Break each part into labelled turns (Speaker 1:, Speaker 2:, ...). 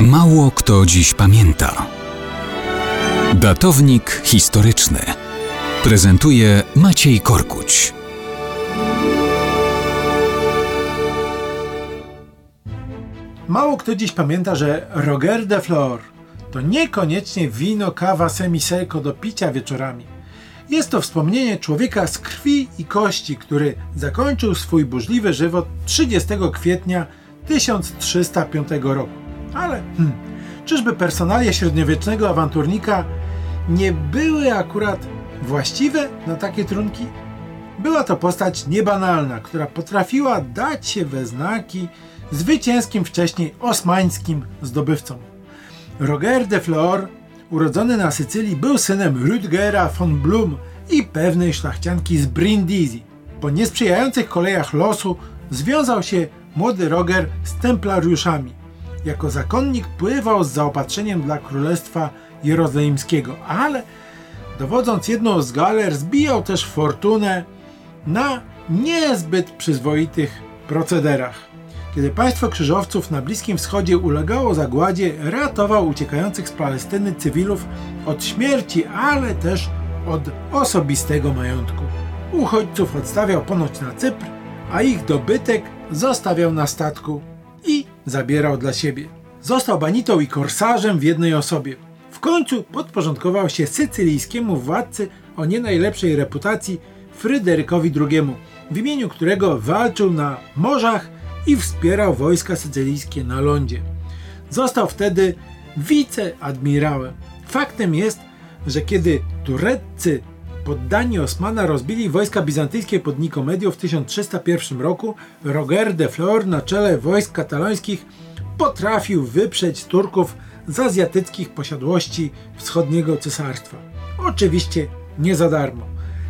Speaker 1: Mało kto dziś pamięta. Datownik historyczny prezentuje Maciej Korkuć.
Speaker 2: Mało kto dziś pamięta, że Roger de Flor to niekoniecznie wino, kawa semi-seco do picia wieczorami. Jest to wspomnienie człowieka z krwi i kości, który zakończył swój burzliwy żywot 30 kwietnia 1305 roku. Ale hmm, czyżby personalia średniowiecznego awanturnika nie były akurat właściwe na takie trunki? Była to postać niebanalna, która potrafiła dać się we znaki zwycięskim wcześniej osmańskim zdobywcom. Roger de Flor, urodzony na Sycylii, był synem Rüdgera von Blum i pewnej szlachcianki z Brindisi. Po niesprzyjających kolejach losu związał się młody Roger z templariuszami. Jako zakonnik pływał z zaopatrzeniem dla królestwa jerozolimskiego, ale dowodząc jedną z galer zbijał też fortunę na niezbyt przyzwoitych procederach. Kiedy państwo krzyżowców na Bliskim Wschodzie ulegało zagładzie, ratował uciekających z Palestyny cywilów od śmierci, ale też od osobistego majątku. Uchodźców odstawiał ponoć na Cypr, a ich dobytek zostawiał na statku zabierał dla siebie. Został banitą i korsarzem w jednej osobie. W końcu podporządkował się sycylijskiemu władcy o nie najlepszej reputacji Fryderykowi II, w imieniu którego walczył na morzach i wspierał wojska sycylijskie na lądzie. Został wtedy wiceadmirałem. Faktem jest, że kiedy Tureccy poddani Osmana rozbili wojska bizantyjskie pod Nikomedią w 1301 roku, Roger de Flor na czele wojsk katalońskich potrafił wyprzeć Turków z azjatyckich posiadłości wschodniego cesarstwa. Oczywiście nie za darmo.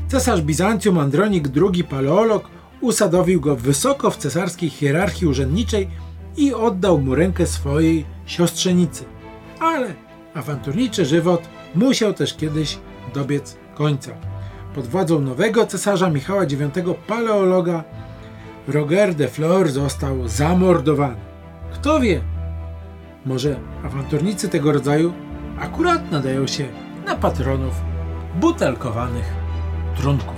Speaker 2: Cesarz Bizancjum Andronik II Paleolog usadowił go wysoko w cesarskiej hierarchii urzędniczej i oddał mu rękę swojej siostrzenicy. Ale awanturniczy żywot musiał też kiedyś dobiec końca. Pod władzą nowego cesarza Michała IX Paleologa Roger de Flor został zamordowany. Kto wie, może awanturnicy tego rodzaju akurat nadają się na patronów butelkowanych trunków.